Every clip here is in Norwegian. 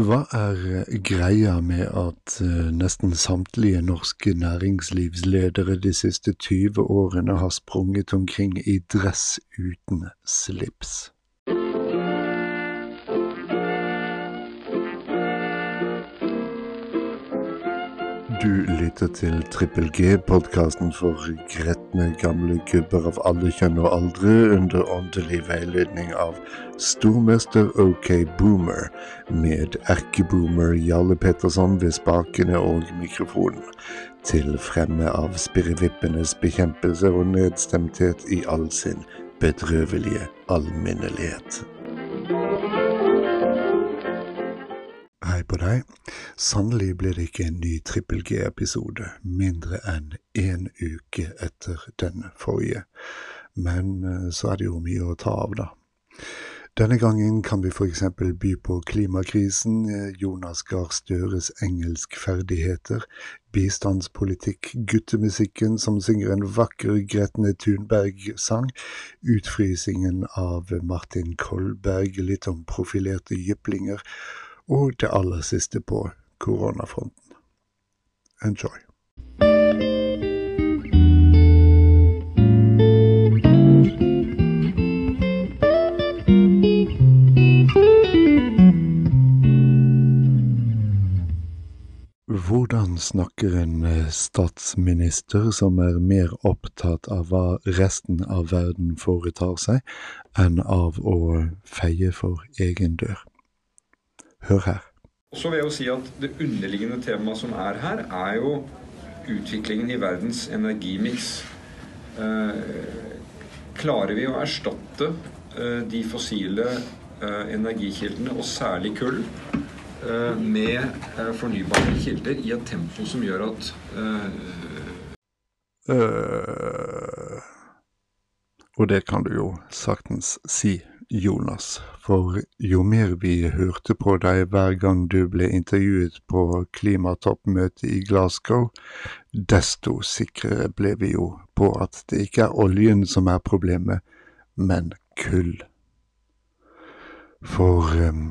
Hva er eh, greia med at eh, nesten samtlige norske næringslivsledere de siste 20 årene har sprunget omkring i dress uten slips? Du lytter til Trippel G, podkasten for gretne gamle gubber av alle kjønn og aldre, under åndelig veiledning av stormester OK Boomer, med erkeboomer Jarle Petterson ved spakene og mikrofonen, til fremme av spirrevippenes bekjempelse og nedstemthet i all sin bedrøvelige alminnelighet. Deg. Sannelig blir det ikke en ny Trippel G-episode mindre enn én uke etter den forrige, men eh, så er det jo mye å ta av, da. Denne gangen kan vi eksempel by på klimakrisen, eh, Jonas Gahr Støres engelskferdigheter, bistandspolitikk, guttemusikken som synger en vakker Gretne Thunberg-sang, utfrysingen av Martin Kolberg, litt om profilerte jyplinger, og det aller siste på koronafronten. Enjoy. Hvordan snakker en eh, statsminister som er mer opptatt av hva resten av verden foretar seg, enn av å feie for egen dør? Hør her. Så vil jeg jo si at Det underliggende temaet som er her, er jo utviklingen i verdens energimiks. Eh, klarer vi å erstatte eh, de fossile eh, energikildene, og særlig kull, med fornybare kilder i et tempo som gjør at Uh, Og det kan du jo saktens si Jonas, for jo mer vi hørte på deg hver gang du ble intervjuet på klimatoppmøtet i Glasgow, desto sikrere ble vi jo på at det ikke er oljen som er problemet, men kull. For um,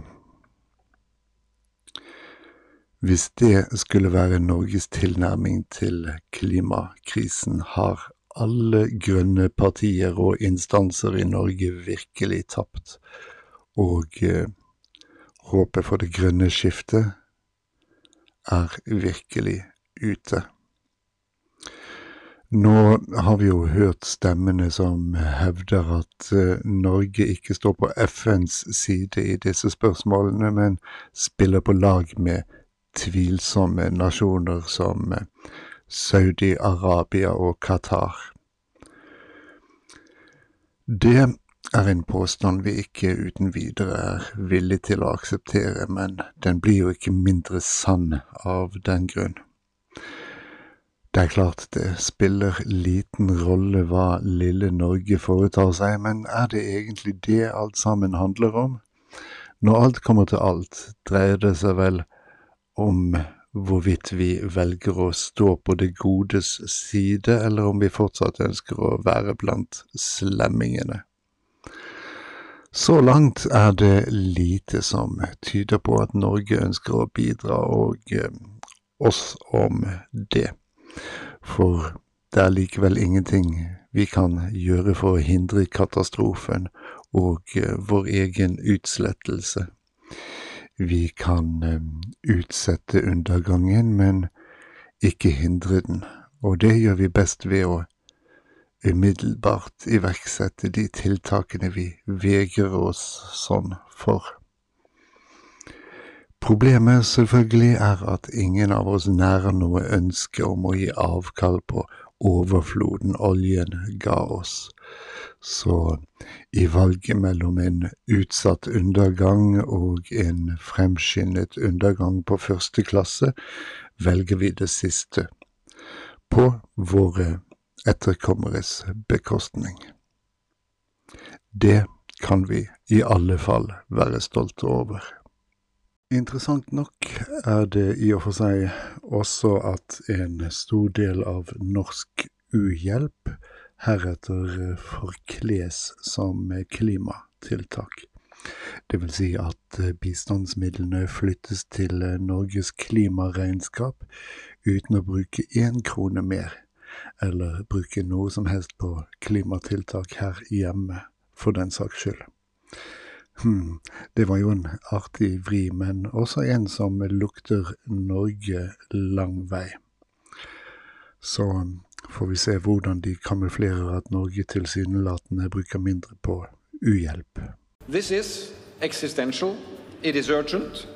hvis det skulle være Norges tilnærming til klimakrisen, har alle grønne partier og instanser i Norge virkelig tapt, og eh, håpet for det grønne skiftet er virkelig ute. Nå har vi jo hørt stemmene som hevder at eh, Norge ikke står på FNs side i disse spørsmålene, men spiller på lag med tvilsomme nasjoner som eh, Saudi-Arabia og Qatar. Det er en påstand vi ikke uten videre er villig til å akseptere, men den blir jo ikke mindre sann av den grunn. Det er klart det spiller liten rolle hva lille Norge foretar seg, men er det egentlig det alt sammen handler om? Når alt kommer til alt, dreier det seg vel om hvorvidt vi velger å stå på det godes side, eller om vi fortsatt ønsker å være blant slemmingene. Så langt er det lite som tyder på at Norge ønsker å bidra, og eh, oss om det. For det er likevel ingenting vi kan gjøre for å hindre katastrofen og eh, vår egen utslettelse. Vi kan eh, utsette undergangen, men ikke hindre den, og det gjør vi best ved å umiddelbart iverksette de tiltakene vi vegrer oss sånn for. Problemet selvfølgelig er at ingen av oss nærer noe ønske om å gi avkall på overfloden oljen ga oss. Så i valget mellom en utsatt undergang og en fremskyndet undergang på første klasse, velger vi det siste, på våre etterkommeres bekostning. Det kan vi i alle fall være stolte over. Interessant nok er det i og for seg også at en stor del av norsk uhjelp heretter forkles som klimatiltak. Det vil si at eh, bistandsmidlene flyttes til eh, Norges klimaregnskap uten å bruke én krone mer, eller bruke noe som helst på klimatiltak her hjemme, for den saks skyld. Hm, det var jo en artig vri, men også en som lukter Norge lang vei. Så får vi se hvordan de kamuflerer at Norge tilsynelatende bruker mindre på uhjelp. This is existential, it is urgent,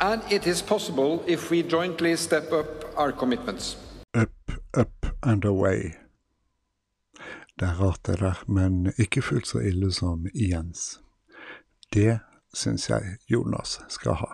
and it is possible if we jointly step up our commitments. Up, up and away. Det er rart det der, men ikke fullt så ille som Jens. Det syns jeg Jonas skal ha.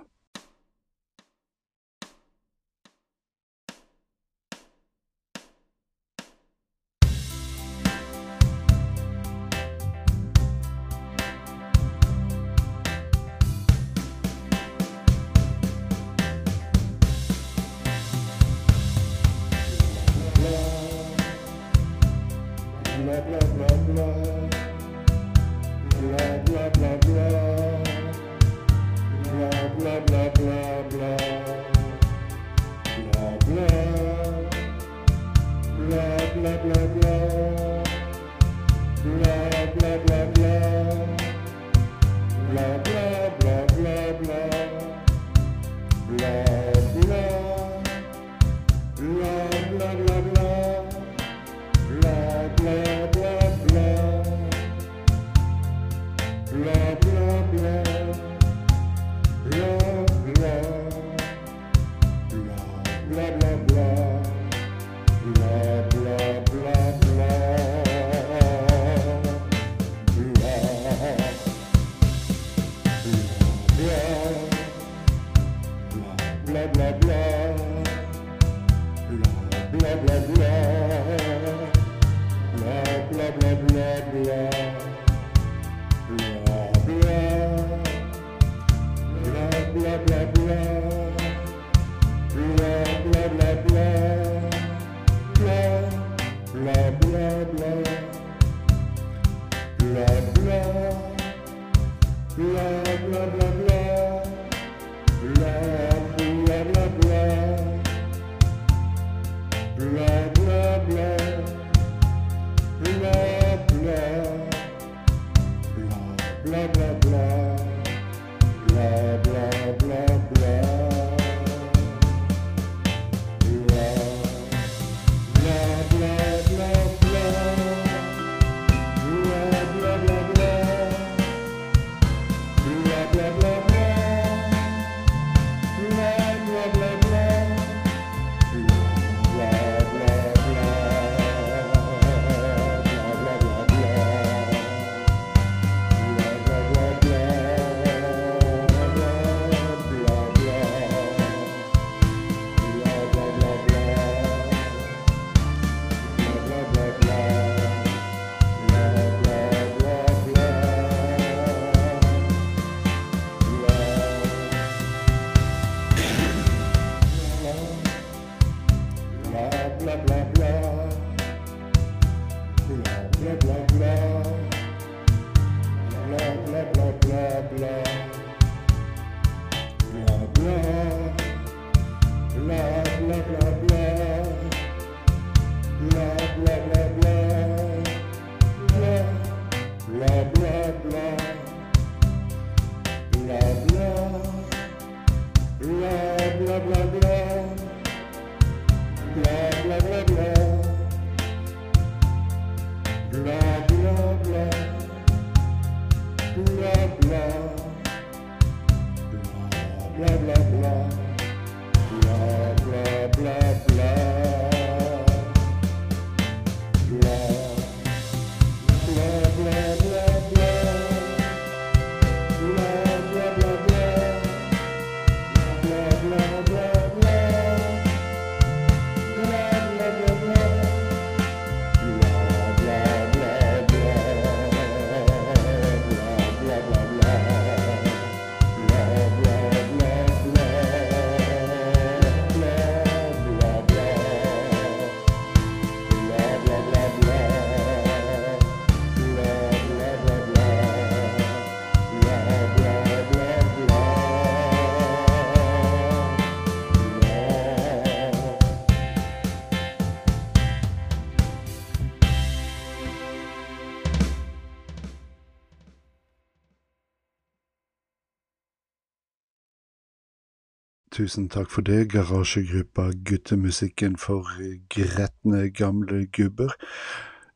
Tusen takk for det, garasjegruppa Guttemusikken for gretne gamle gubber.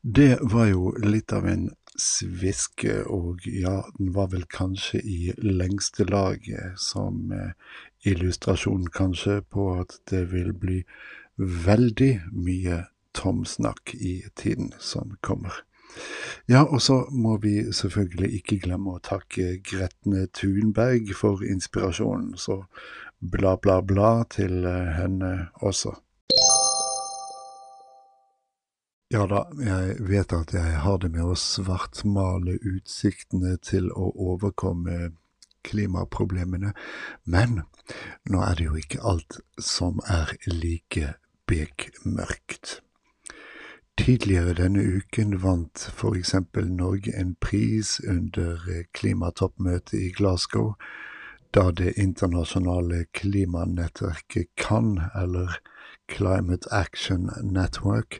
Det var jo litt av en sviske, og ja, den var vel kanskje i lengste laget som eh, illustrasjon kanskje på at det vil bli veldig mye tomsnakk i tiden som kommer. Ja, og så må vi selvfølgelig ikke glemme å takke Gretne Thunberg for inspirasjonen, så bla, bla, bla til eh, henne også. Ja da, jeg vet at jeg har det med å svartmale utsiktene til å overkomme klimaproblemene, men nå er det jo ikke alt som er like bekmørkt. Tidligere denne uken vant for eksempel Norge en pris under klimatoppmøtet i Glasgow, da det internasjonale klimanettverket CAN, eller Climate Action Network,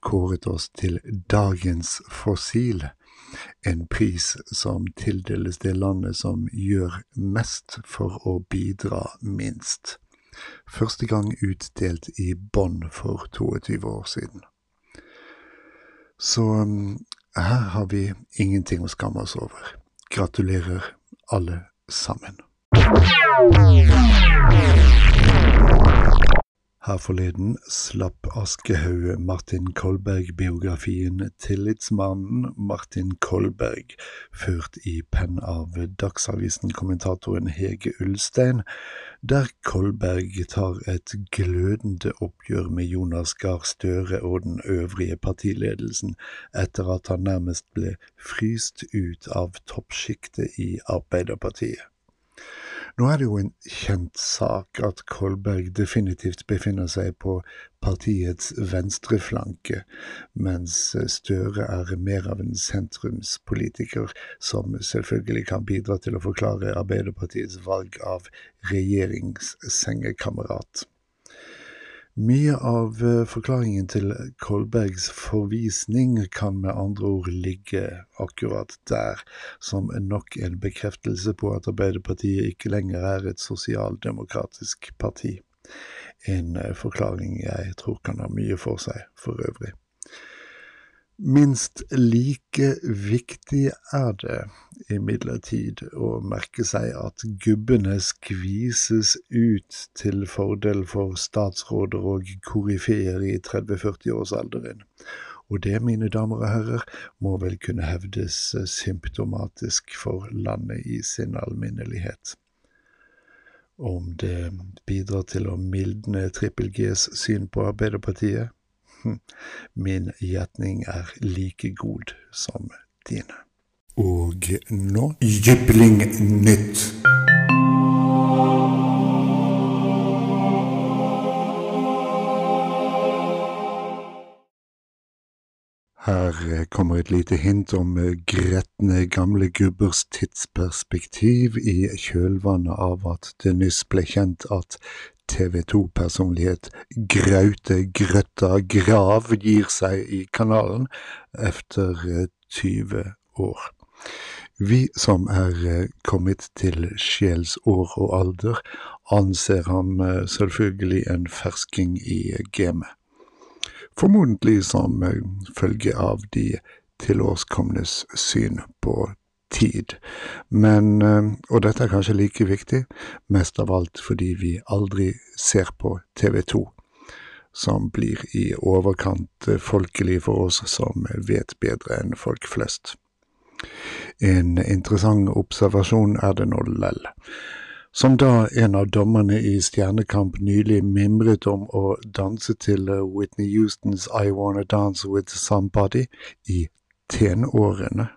kåret oss til dagens fossil, en pris som tildeles det landet som gjør mest for å bidra minst. Første gang utdelt i Bonn for 22 år siden. Så um, her har vi ingenting å skamme oss over. Gratulerer, alle sammen. Her forleden slapp Aschehoug Martin Kolberg-biografien Tillitsmannen Martin Kolberg, ført i penn av Dagsavisen-kommentatoren Hege Ulstein, der Kolberg tar et glødende oppgjør med Jonas Gahr Støre og den øvrige partiledelsen etter at han nærmest ble fryst ut av toppsjiktet i Arbeiderpartiet. Nå er det jo en kjent sak at Kolberg definitivt befinner seg på partiets venstreflanke, mens Støre er mer av en sentrumspolitiker som selvfølgelig kan bidra til å forklare Arbeiderpartiets valg av regjeringssengekamerat. Mye av eh, forklaringen til Kolbergs forvisning kan med andre ord ligge akkurat der, som nok en bekreftelse på at Arbeiderpartiet ikke lenger er et sosialdemokratisk parti. En eh, forklaring jeg tror kan ha mye for seg, for øvrig. Minst like viktig er det imidlertid å merke seg at gubbene skvises ut til fordel for statsråder og korifeer i 30-40-årsalderen. Og det, mine damer og herrer, må vel kunne hevdes symptomatisk for landet i sin alminnelighet. Om det bidrar til å mildne Trippel Gs syn på Arbeiderpartiet? Min gjetning er like god som dine. Og nå Jypling nytt. Her kommer et lite hint om gretne gamle gubbers tidsperspektiv i kjølvannet av at det nyss ble kjent at TV 2-personlighet Graute Grøtta Grav gir seg i kanalen etter 20 eh, år. Vi som er eh, kommet til sjelsår og alder, anser ham eh, selvfølgelig en fersking i gamet. Formodentlig som følge av de tilårskomnes syn på tid. Men, eh, og dette er kanskje like viktig, mest av alt fordi vi aldri ser på TV 2, som blir i overkant eh, folkelig for oss som vet bedre enn folk flest. En interessant observasjon er det nå lell. Som da en av dommerne i Stjernekamp nylig mimret om å danse til eh, Whitney Houstons I Wanna Dance With Somebody i tenårene.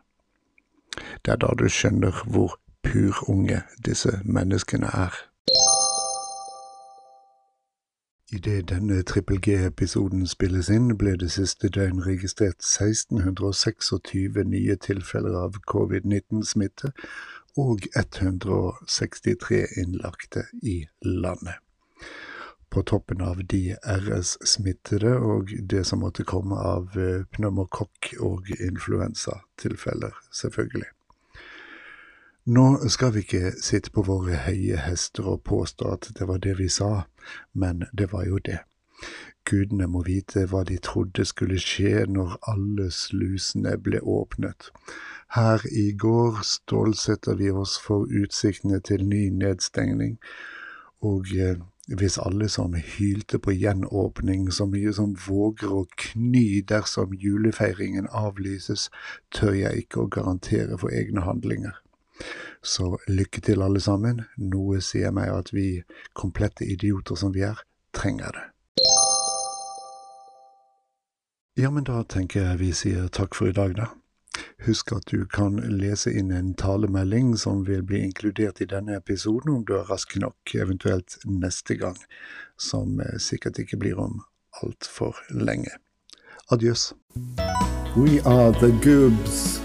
Det er da du skjønner hvor purunge disse menneskene er. Idet denne Trippel G-episoden spilles inn, ble det siste døgn registrert 1626 nye tilfeller av covid-19-smitte og 163 innlagte i landet. På toppen av de RS-smittede og det som måtte komme av pneumokokk- og influensatilfeller, selvfølgelig. Nå skal vi ikke sitte på våre høye hester og påstå at det var det vi sa, men det var jo det. Gudene må vite hva de trodde skulle skje når alle slusene ble åpnet. Her i går stålsetter vi oss for utsiktene til ny nedstengning, og eh, hvis alle som hylte på gjenåpning så mye som våger å kny dersom julefeiringen avlyses, tør jeg ikke å garantere for egne handlinger. Så lykke til, alle sammen. Noe sier meg at vi, komplette idioter som vi er, trenger det. Ja, men da tenker jeg vi sier takk for i dag, da. Husk at du kan lese inn en talemelding som vil bli inkludert i denne episoden om du er rask nok, eventuelt neste gang, som eh, sikkert ikke blir om altfor lenge. Adjøs. We are the goobs.